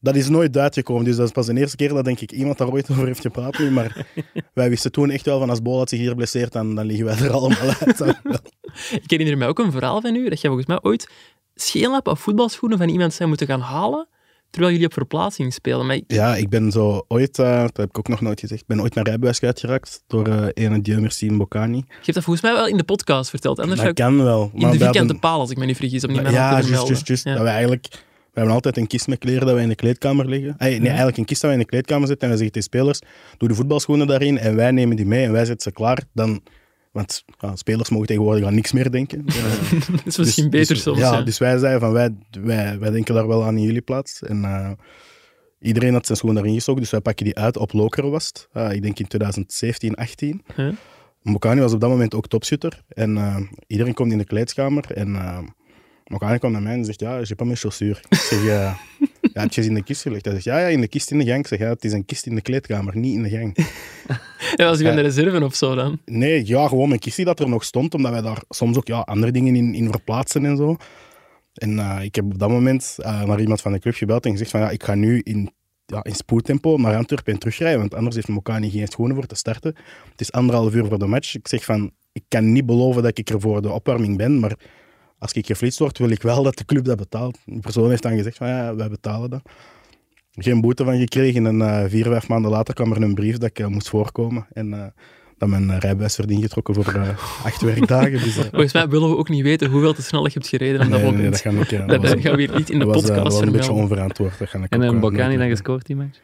dat is nooit uitgekomen. Dus dat is pas de eerste keer dat denk ik iemand daar ooit over heeft gepraat nu. Maar wij wisten toen echt wel van als Bolat zich hier blesseert, dan, dan liggen wij er allemaal uit. Ik herinner mij ook een verhaal van u, dat jij volgens mij ooit scheenlappen of voetbalschoenen van iemand zijn moeten gaan halen, terwijl jullie op verplaatsing spelen. Maar ik- Ja, ik ben zo ooit, eh, dat heb ik ook nog nooit gezegd, ik ben ooit naar rijbewijs uitgeraakt door eh ene Dieu Merci Bocani. je hebt dat volgens mij wel in de podcast verteld. Anders Dat ik kan wel. in maar de we vierkante hadden- paal, als ik me niet vergis, om niet mijn Ja, te juist, juist. Dat we eigenlijk... We hebben altijd een kist met kleren dat wij in de kleedkamer leggen. Ay, nee, eigenlijk een kist dat wij in de kleedkamer zetten en we zeggen tegen spelers, doe de voetbalschoenen daarin en wij nemen die mee en wij zetten ze klaar. Dan, want ja, spelers mogen tegenwoordig aan niks meer denken. Ja. Dat is misschien beter dus, soms. Ja, ja. dus wij zeiden van wij, wij, wij denken daar wel aan in jullie plaats. En eh, iedereen had zijn schoen daarin gestoken, dus wij pakken die uit op Lokerwast. Uh, ik denk in 2017, 18. Huh? Mokani was op dat moment ook topschutter. En eh, iedereen komt in de kleedkamer en uh, Mokani kwam naar mij en zegt, ja, je pas mijn chaussure. Ik zeg, ja, heb je ze in de kist gelegd? Hij zegt, ja, ja, in de kist in de gang. Ik zeg, ja, het is een kist in de kleedkamer, niet in de gang. Ja, was u van de reserve of zo dan? Nee, ja, gewoon een kistje dat er nog stond, omdat wij daar soms ook ja, andere dingen in, in verplaatsen en zo. En uh, ik heb op dat moment uh, naar iemand van de club gebeld en gezegd van ja, ik ga nu in, ja, in spoedtempo naar Antwerpen en terugrijden, want anders heeft Mokani geen schoenen voor te starten. Het is anderhalf uur voor de match. Ik zeg van, ik kan niet beloven dat ik er voor de opwarming ben, maar als ik geflitst word, wil ik wel dat de club dat betaalt. Die persoon heeft dan gezegd van ja, wij betalen dat. Geen boete van gekregen en uh, vier, vijf maanden later kwam er een brief dat ik uh, moest voorkomen. En uh, dat mijn rijbewijs werd ingetrokken voor uh, acht werkdagen. Dus, uh, Volgens mij willen we ook niet weten hoeveel te snel je hebt gereden nee, dat nee, moment. dat gaan, ook, ja, dat, was, gaan we hier niet in de podcast dat was een beetje vermelden. onverantwoord. Dat ga ik En ook, een Bocani dan gescoord die match?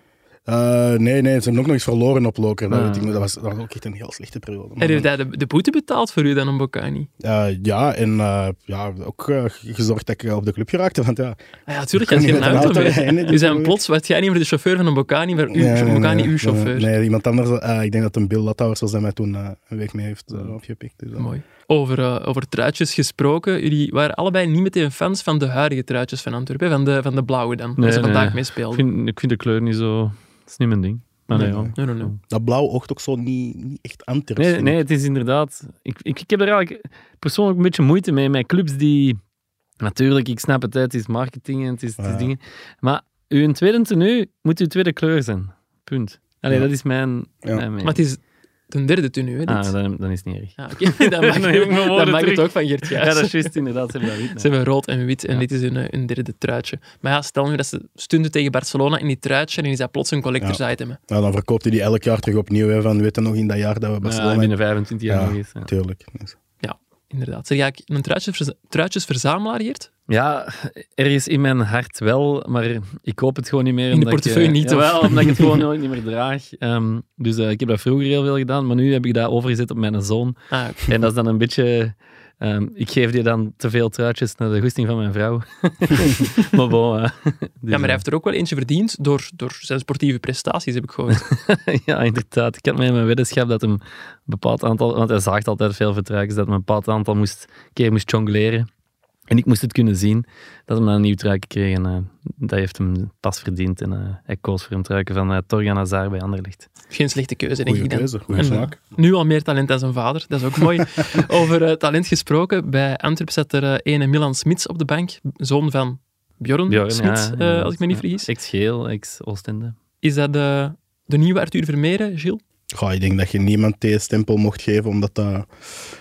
Eh, nee, nee, ze hebben ook nog eens verloren op Loker. Dat, Ah. weet ik nog. dat, was, dat was ook echt een heel slechte periode. Maar En heeft hij de, de boete betaald voor u dan, een Bocani? eh, ja, en eh, ja, ook gezorgd dat ik op de club geraakte. Want ja, Ah ja, als je je een met een auto dus dan- plots, werd jij niet meer de chauffeur van een Bocani, maar u, Nee, Bocani uw chauffeur. Nee, iemand anders. ik denk dat een Bill Lathouwers was dat mij toen een week mee heeft eh, opgepikt. Dus, Mooi. Over, over truitjes gesproken. Jullie waren allebei niet meteen fans van de huidige truitjes van Antwerpen, van de, van de blauwe dan, waar Nee, ze nee. vandaag Ik meespeelden. vind, ik vind de kleur niet zo... Dat is niet mijn ding. Maar nee, Nee, nee. Nee, nee, nee. Dat blauw oogt ook zo niet, niet echt Antwerps. Nee, nee, het is inderdaad... Ik, ik, ik heb er eigenlijk persoonlijk een beetje moeite mee met clubs die... Natuurlijk, ik snap het, het is marketing en het is, het is Ja. dingen. Maar uw tweede tenue moet uw tweede kleur zijn. Punt. Allee, Ja. dat is mijn, Ja. mijn mening. Maar het is de derde tenue, hè, dit. Ah, dan, dan is het niet erg. Ah, oké. Dan mag, Dan ik mag het ook van Gert Ja, Gijs. dat is juist inderdaad. Ze hebben dat wit. Ze hebben rood en wit en Ja. dit is hun, hun derde truitje. Maar ja, stel nu dat ze stunden tegen Barcelona in die truitje en is dat plots een collectors item. hè. Nou, dan verkoopt hij die elk jaar terug opnieuw. Hè, van, weet je nog, in dat jaar dat we Barcelona... Ja, binnen 25 jaar Ja. nog eens. Ja. Tuurlijk. Dus, Inderdaad. Zeg jij een truitjesverza- truitjesverzamelaar, Geert? Ja, ergens in mijn hart wel, maar ik hoop het gewoon niet meer. In de ik, portefeuille eh, niet? Jawel, omdat ik het gewoon nooit niet meer draag. Ehm, dus eh, ik heb dat vroeger heel veel gedaan, maar nu heb ik dat overgezet op mijn zoon. Ah. En dat is dan een beetje... ehm, ik geef die dan te veel truitjes naar de goesting van mijn vrouw. maar bon, eh, dus, ja, maar hij heeft er ook wel eentje verdiend door, door zijn sportieve prestaties, heb ik gehoord. ja, inderdaad. Ik had mij in mijn weddenschap dat hem een bepaald aantal... Want hij zaagt altijd veel voor truikens, dat hij een bepaald aantal moest, keer moest jongleren. En ik moest het kunnen zien dat hij dan een nieuw truiken kreeg. En eh, dat heeft hem pas verdiend. En eh, hij koos voor een truiken van uh, Torgan Hazard bij Anderlecht. Geen slechte keuze, denk goeie ik keuze, goede smaak. Nu al meer talent dan zijn vader, dat is ook mooi. Over talent gesproken, bij Antwerp zat er ene Milan Smits op de bank, zoon van Bjorn, Bjorn, Smits, ja, als ik me niet vergis. Ex-Geel, ex-Oostende. Is dat de, de nieuwe Arthur Vermeeren, Gilles? Goh, ik denk dat je niemand stempel mocht geven, omdat dat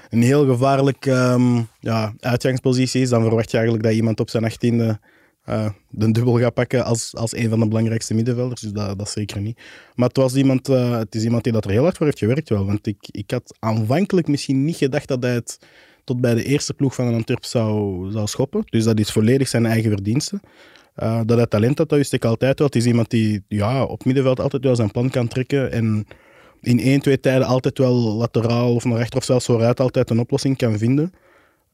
een heel gevaarlijke ehm, ja, uitgangspositie is. Dan verwacht je eigenlijk dat iemand op zijn achttiende eh de dubbel gaat pakken als, als een van de belangrijkste middenvelders. Dus dat, dat zeker niet. Maar het, was iemand, eh, het is iemand die dat er heel hard voor heeft gewerkt wel. Want ik, ik had aanvankelijk misschien niet gedacht dat hij het tot bij de eerste ploeg van een Antwerp zou, zou schoppen. Dus dat is volledig zijn eigen verdienste. Eh, dat hij talent had, dat wist ik altijd wel. Het is iemand die ja, op middenveld altijd wel zijn plan kan trekken. En in één, twee tijden altijd wel lateraal of naar rechter of zelfs vooruit altijd een oplossing kan vinden.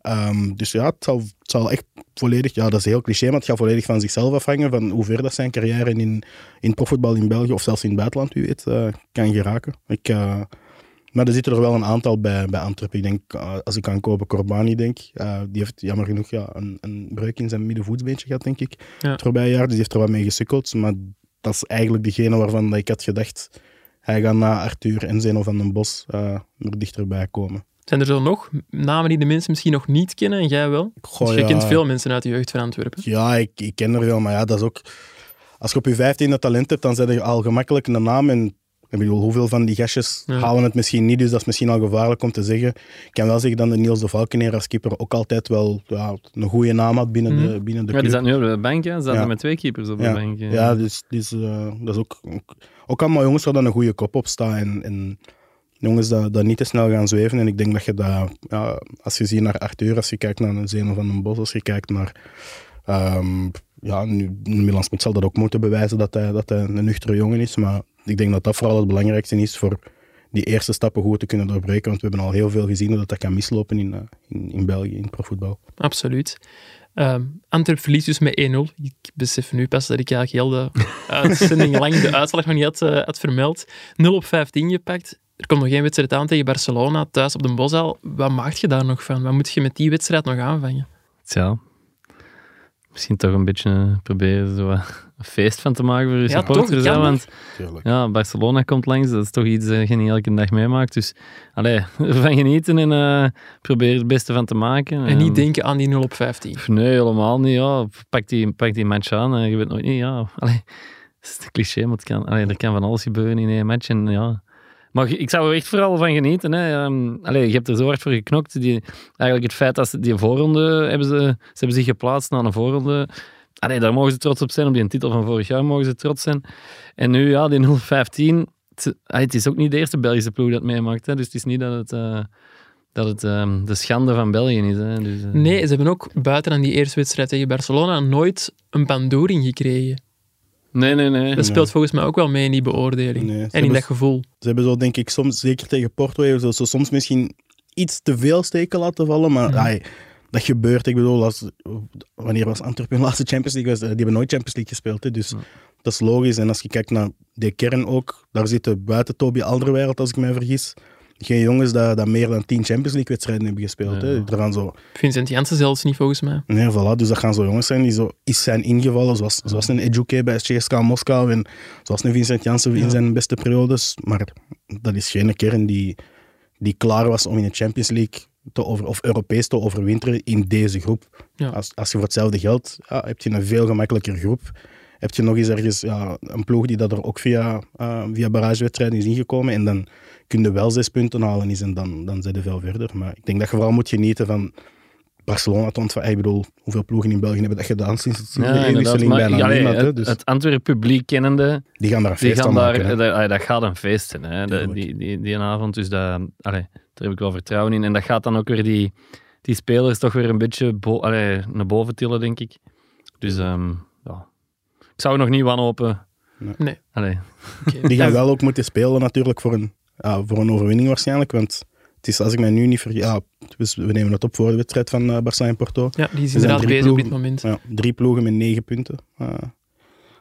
Ehm, dus ja, het zal, het zal echt volledig, ja, dat is heel cliché, maar het gaat volledig van zichzelf afhangen van hoe ver dat zijn carrière in, in profvoetbal in België of zelfs in het buitenland, wie weet, eh, kan geraken. Ik, eh, maar er zitten er wel een aantal bij, bij Antwerpen. Ik denk, eh, als ik aan Kobe Corbani denk, die heeft jammer genoeg ja, een, een breuk in zijn middenvoetsbeentje gehad, denk ik, Ja. het voorbije jaar. Dus die heeft er wat mee gesukkeld. Maar dat is eigenlijk degene waarvan dat ik had gedacht, hij gaat na Arthur en Zeno van den Bos eh, er dichterbij komen. Zijn er zo nog namen die de mensen misschien nog niet kennen en jij wel? Goh, Dus je ja. kent veel mensen uit de jeugd van Antwerpen. Ja, ik, ik ken er veel, maar ja, dat is ook... Als je op je vijftiende talent hebt, dan zet je al gemakkelijk een naam. En ik bedoel, hoeveel van die gastjes Ja. halen het misschien niet, dus dat is misschien al gevaarlijk om te zeggen. Ik kan wel zeggen dat de Niels de Valkeneer als keeper ook altijd wel ja, een goede naam had binnen Mhm. de, binnen de Ja, die zat nu op de bank, hè. Ze zaten Ja. met twee keepers op de Ja, bank. hè. ja dus, dus eh, dat is ook, ook, ook allemaal jongens waar dan een goede kop op staat. En, en jongens dat, dat niet te snel gaan zweven. En ik denk dat je dat, ja, als je ziet naar Arthur, als je kijkt naar een Zeno van den Bos, als je kijkt naar... ehm, ja, nu, Milan Smit zal dat ook moeten bewijzen dat hij, dat hij een nuchtere jongen is. Maar ik denk dat dat vooral het belangrijkste is voor die eerste stappen goed te kunnen doorbreken. Want we hebben al heel veel gezien dat, dat kan mislopen in, eh, in, in België, in profvoetbal. Absoluut. Ehm Antwerp verliest dus met 1-0. Ik besef nu pas dat ik eigenlijk heel de uitzending lang de uitslag nog niet had, eh, vermeld. 0 op 15 gepakt. Er komt nog één wedstrijd aan tegen Barcelona, thuis op de Bosuil. Wat maak je daar nog van? Wat moet je met die wedstrijd nog aanvangen? Tja, misschien toch een beetje eh, proberen zo een feest van te maken voor je Ja, supporters. toch, hè, kan want ja, Barcelona komt langs, dat is toch iets dat je niet elke dag meemaakt. Dus allee, ervan genieten en eh probeer er het beste van te maken. En niet denken aan die 0 op 15. pff, Nee, helemaal niet. Ja. Pak, die, pak die match aan en je weet nooit niet. Ja. Allee, dat is een cliché, maar het kan, allee, er kan van alles gebeuren in één match. En, ja. Maar ik zou er echt vooral van genieten. Hè. Allee, je hebt er zo hard voor geknokt. Die, eigenlijk het feit dat ze die voorronde hebben ze, ze hebben zich geplaatst naar een voorronde. Allee, daar mogen ze trots op zijn. Op die titel van vorig jaar mogen ze trots zijn. En nu, ja, die 015. Het, het is ook niet de eerste Belgische ploeg dat meemaakt. Dus het is niet dat het, eh, dat het ehm, de schande van België is. Hè. Dus, eh, Nee, ze hebben ook buiten aan die eerste wedstrijd tegen Barcelona nooit een pandoering gekregen. Nee, nee, nee. Dat speelt volgens mij ook wel mee in die beoordeling. Nee, en in hebben- dat gevoel. Ze hebben zo, denk ik, soms, zeker tegen Porto, hebben ze zo soms misschien iets te veel steken laten vallen. Maar ai, dat gebeurt. Ik bedoel, als, wanneer was Antwerpen hun laatste Champions League? Was, die hebben nooit Champions League gespeeld. Hè, dus dat is logisch. En als je kijkt naar de kern ook, daar zitten buiten Toby Alderweireld, als ik mij vergis, geen jongens dat, dat meer dan 10 Champions League wedstrijden hebben gespeeld. Hè. Ja. Er gaan zo, Vincent Janssen zelfs niet, volgens mij. nee, voilà, dus dat gaan zo jongens zijn die zo is zijn ingevallen, zoals, zoals een Eduke bij CSKA Moskou en zoals een Vincent Janssen in Ja. zijn beste periodes. Maar dat is geen kern die, die klaar was om in de Champions League te over, of Europees te overwinteren in deze groep. Ja. Als, als je voor hetzelfde geld ja, heb je een veel gemakkelijker groep. Heb je nog eens ergens ja, een ploeg die dat er ook via, uh, via barragewedstrijden is ingekomen. En dan kun je wel zes punten halen is en dan, dan zit je veel verder. Maar ik denk dat je vooral moet genieten van Barcelona te ontvangen. Ik bedoel, hoeveel ploegen in België hebben dat gedaan sinds, sinds de? Maar, Bijna ja, niemand. het, Dus het Antwerp publiek kennende, die gaan daar een die feest van daar, maken. hè. dat, allee, dat gaat een feest zijn, hè, de- Tuurlijk. die, die, die avond. Dus dat, allee, daar heb ik wel vertrouwen in. En dat gaat dan ook weer die, die spelers toch weer een beetje bo allee, naar boven tillen, denk ik. Dus ehm, ja. Ik zou nog niet wanhopen. Nee. Allee. Oké. Die gaan wel ook moeten spelen natuurlijk voor een, ja, voor een overwinning waarschijnlijk. Want het is, als ik mij nu niet vergis... Ja, dus we nemen het op voor de wedstrijd van uh, Barça en Porto. Ja, die is inderdaad bezig op dit moment. Ja, drie ploegen met negen punten. Uh,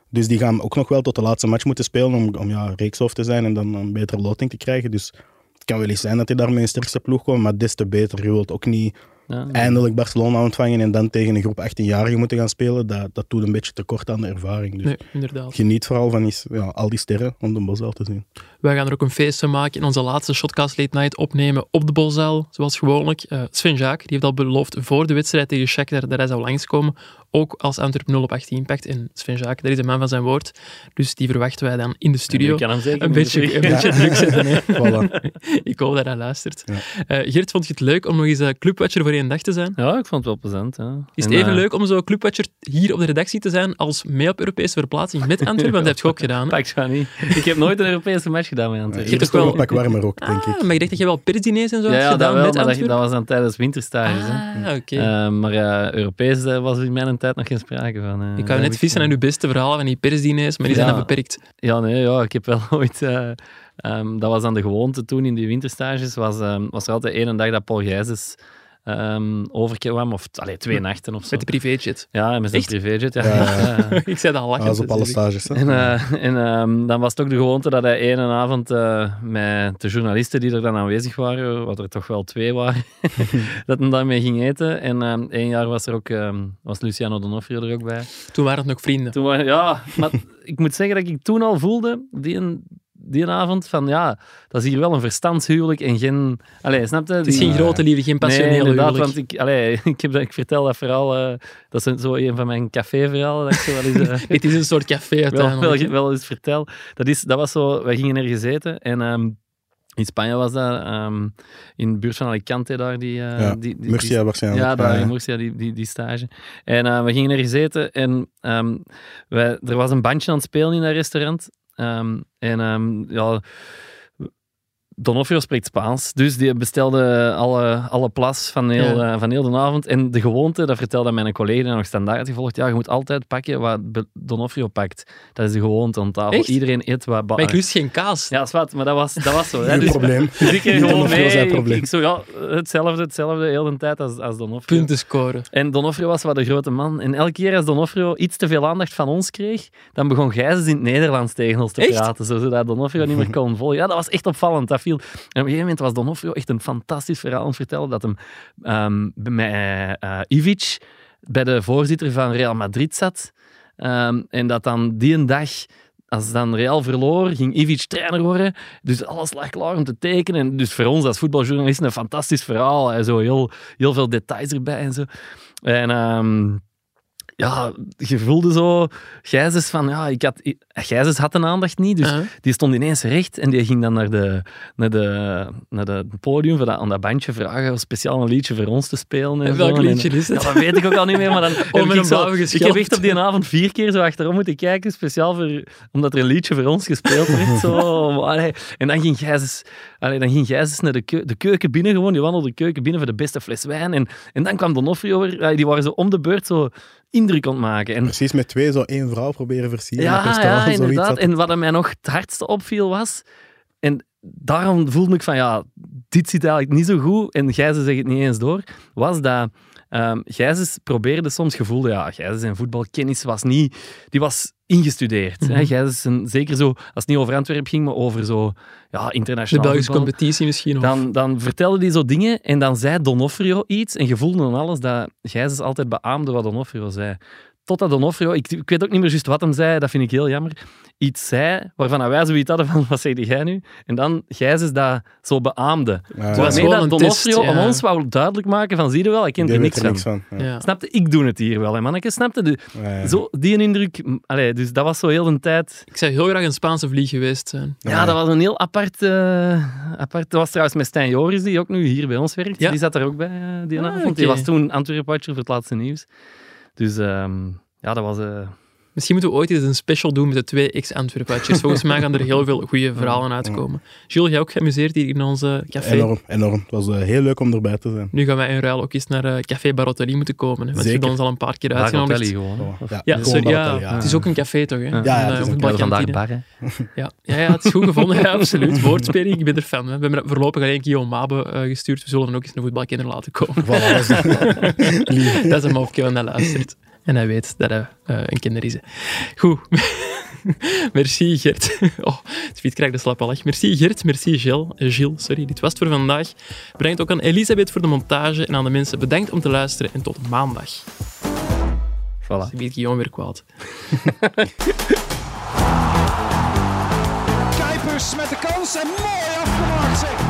dus die gaan ook nog wel tot de laatste match moeten spelen om, om ja, reekshoofd te zijn en dan een betere loting te krijgen. Dus het kan wel eens zijn dat die daar met een sterkste ploeg komen, maar des te beter. Je wilt ook niet Ja, eindelijk Barcelona ontvangen en dan tegen een groep 18-jarigen moeten gaan spelen. Dat, dat doet een beetje tekort aan de ervaring. Dus Nee, inderdaad. geniet vooral van is, ja, al die sterren om de Bosel te zien. Wij gaan er ook een feest van maken en onze laatste Shotcast Late Night opnemen op de Bolzaal, zoals gewoonlijk. Eh, Sven Jaak die heeft al beloofd voor de wedstrijd tegen Shakhtar dat hij zou langskomen, ook als Antwerp 0 op 18 pakt. En Sven Jaak, dat is een man van zijn woord, dus die verwachten wij dan in de studio. Ik kan hem zeker Een niet beetje, een beetje druk zetten. Voilà. Ik hoop dat hij luistert. Ja. Eh, Geert, vond je het leuk om nog eens eh, clubwatcher voor één dag te zijn? Ja, ik vond het wel plezant. Ja. Is het En, even eh, leuk om zo clubwatcher hier op de redactie te zijn als mee op Europese verplaatsing met Antwerpen? Want dat heb je ook gedaan. hè? Pak niet. Ik heb nooit een Europese match gedaan met Antwerpen. Is toch wel- een pak warmer ook, denk Ah, ik. maar ik dacht dat je wel persdiners en zo Ja, had ja dat gedaan wel, met maar dat, Antwerpen. dat was dan tijdens winterstages. hè. Ah, oké. Eh, maar ja, Europees was in mijn tijd nog geen sprake van. eh. ik heb net vissen aan uw beste verhalen van die persdiners, maar die zijn dan beperkt. Ja, nee, ja, ik heb wel ooit... eh, ehm, dat was dan de gewoonte toen in die winterstages. Was, ehm, was er altijd één dag dat Paul Gijsens ehm overkwam. Of allee, twee nachten of zo. Met de privéjet. Ja, met zijn Echt? privéjet. Ja. Ja, ja. Ja. ik zei dat al Dat was op alle dus ik- stages. Hè? En, eh, en ehm, dan was het ook de gewoonte dat hij ene avond eh, met de journalisten die er dan aanwezig waren, wat er toch wel twee waren, dat hij daarmee ging eten. En ehm één jaar was er ook ehm, was Luciano Donofrio er ook bij. Toen waren het nog vrienden. Toen waren, ja, maar ik moet zeggen dat ik toen al voelde, die, een- die een avond, van ja, dat is hier wel een verstandshuwelijk en geen... Allee, snap je? Het is geen grote liefde, geen Nee, passionele inderdaad, huwelijk. want ik, allee, ik, heb, dat- ik vertel dat verhaal, eh, dat is zo een van mijn caféverhalen, dat ik zo wel eens... eh, Het is een soort café wel, uiteindelijk. wel, wel eens vertel. Dat, is, dat was zo, wij gingen ergens eten en ehm, in Spanje was dat, ehm, in de buurt van Alicante daar, die... eh, Ja, die, die, Murcia waarschijnlijk. ja, daar Ja, in Murcia, die, die, die stage. En eh, we gingen ergens eten en ehm, wij, er was een bandje aan het spelen in dat restaurant. Ehm, en ehm, ja... Donofrio spreekt Spaans, dus die bestelde alle, alle plas van heel, Ja. eh, van heel de avond. En de gewoonte, dat vertelde mijn collega die nog standaard gevolgd, ja, je moet altijd pakken wat Donofrio pakt. Dat is de gewoonte aan tafel. Echt? Iedereen eet wat... Maar ik lust geen kaas. Ja, zwart, maar dat was, dat was zo. Hè. Geen Dus, probleem. dus ik gewoon Donofrio mee. zijn Ik, probleem. ik zo, ja, hetzelfde, hetzelfde, heel de tijd als, als Donofrio. Punten scoren. En Donofrio was wat de grote man. En elke keer als Donofrio iets te veel aandacht van ons kreeg, dan begon Gijzes in het Nederlands tegen ons te Echt? praten, zo- zodat Donofrio niet meer kon volgen. Ja, dat was echt opvallend. Dat viel. En op een gegeven moment was Donofrio echt een fantastisch verhaal aan het vertellen dat hem ehm, met eh, Ivic bij de voorzitter van Real Madrid zat. Ehm, en dat dan die een dag als dan Real verloor, ging Ivic trainer worden. Dus alles lag klaar om te tekenen. En dus voor ons als voetbaljournalisten een fantastisch verhaal. Zo heel, heel veel details erbij en zo. En ehm, ja, je voelde zo... Gijzes van... Ja, ik had, Gijzes had een aandacht niet, dus Ah. die stond ineens recht en die ging dan naar de, naar de, naar de podium voor dat, aan dat bandje vragen, speciaal een liedje voor ons te spelen. En En welk zo. En- liedje is het? Ja, dat weet ik ook al niet meer, maar dan heb ik zo- heb echt op die avond vier keer zo achterom moeten kijken, speciaal voor, omdat er een liedje voor ons gespeeld werd. Zo, allee. En dan ging Gijzes, allee, dan ging Gijzes naar de, keu- de keuken binnen gewoon, die wandelde de keuken binnen voor de beste fles wijn. En, en dan kwam Donofrio weer, die waren zo om de beurt zo indruk ontmaken. En Precies met twee zo één vrouw proberen versieren. ja, ja, inderdaad. had- En wat mij nog het hardste opviel was... En daarom voelde ik van, ja, dit zit eigenlijk niet zo goed. En Gijzen zegt het niet eens door. Was dat... Gijzes probeerde soms gevoel... Ja, Gijzes zijn voetbalkennis was niet... Die was ingestudeerd. Gijzes, een- zeker zo... Als het niet over Antwerpen ging, maar over zo... Ja, De internationaal Belgische voetbal. competitie misschien. Of... Dan, dan vertelde hij zo dingen en dan zei Donofrio iets en je voelde dan alles dat Gijzes altijd beaamde wat Donofrio zei. Totdat Donofrio, ik, ik weet ook niet meer juist wat hem zei, dat vind ik heel jammer, iets zei waarvan wij zoiets hadden van, wat zeg jij nu? En dan Gijzes dat zo beaamde. Ja, was Waarmee gewoon dat een test, Donofrio om ons wou duidelijk maken van, zie je wel, ik ken er niks er van. niks van. Ja. ja. Snapte, ik doe het hier wel, hè, manneke. Snapte? De, Ja, ja. zo, die indruk, allee, dus dat was zo heel een tijd... Ik zou heel graag een Spaanse vlieg geweest zijn. Ja, dat was een heel apart, apart... Dat was trouwens met Stijn Joris, die ook nu hier bij ons werkt. Ja. Die zat er ook bij, eh, die Ah, avond. Die was toen Antwerp-watcher voor het laatste nieuws. Dus ehm, ja, dat was... eh, Misschien moeten we ooit eens een special doen met de twee ex-Antwerpatjes. Volgens mij gaan er heel veel goede verhalen uitkomen. Jules, jij ook geamuseerd hier in onze café? Enorm, enorm. Het was eh, heel leuk om erbij te zijn. Nu gaan wij in ruil ook eens naar eh, Café Barotterie moeten komen. Hè, want je Zeker. hebt ons al een paar keer uitgenodigd. Gewoon. Oh, ja, Ja, sorry, ja, ja. het is ook een café toch? Hè? Ja. Een, Ja, eh, het is een We hadden vandaag bar, hè. Ja, ja, ja, het is goed gevonden, ja, absoluut. Woordspeling, ik ben er fan. Hè. We hebben voorlopig alleen Guillaume Mabe eh, gestuurd. We zullen ook eens een voetbalkenner laten komen. Voilà, dat is- dat een mopje want hij luistert. En hij weet dat hij eh, een kinder is. hè. Goed. merci Gert. Oh, Sviet krijgt de slappe lach. Merci Gert, merci Gilles. Eh, Gilles, sorry. Dit was het voor vandaag. Bedankt ook aan Elisabeth voor de montage en aan de mensen bedankt om te luisteren en tot maandag. Voilà. Ze biedt Guillaume weer kwaad. Kuipers met de kans en mooi afgemaakt.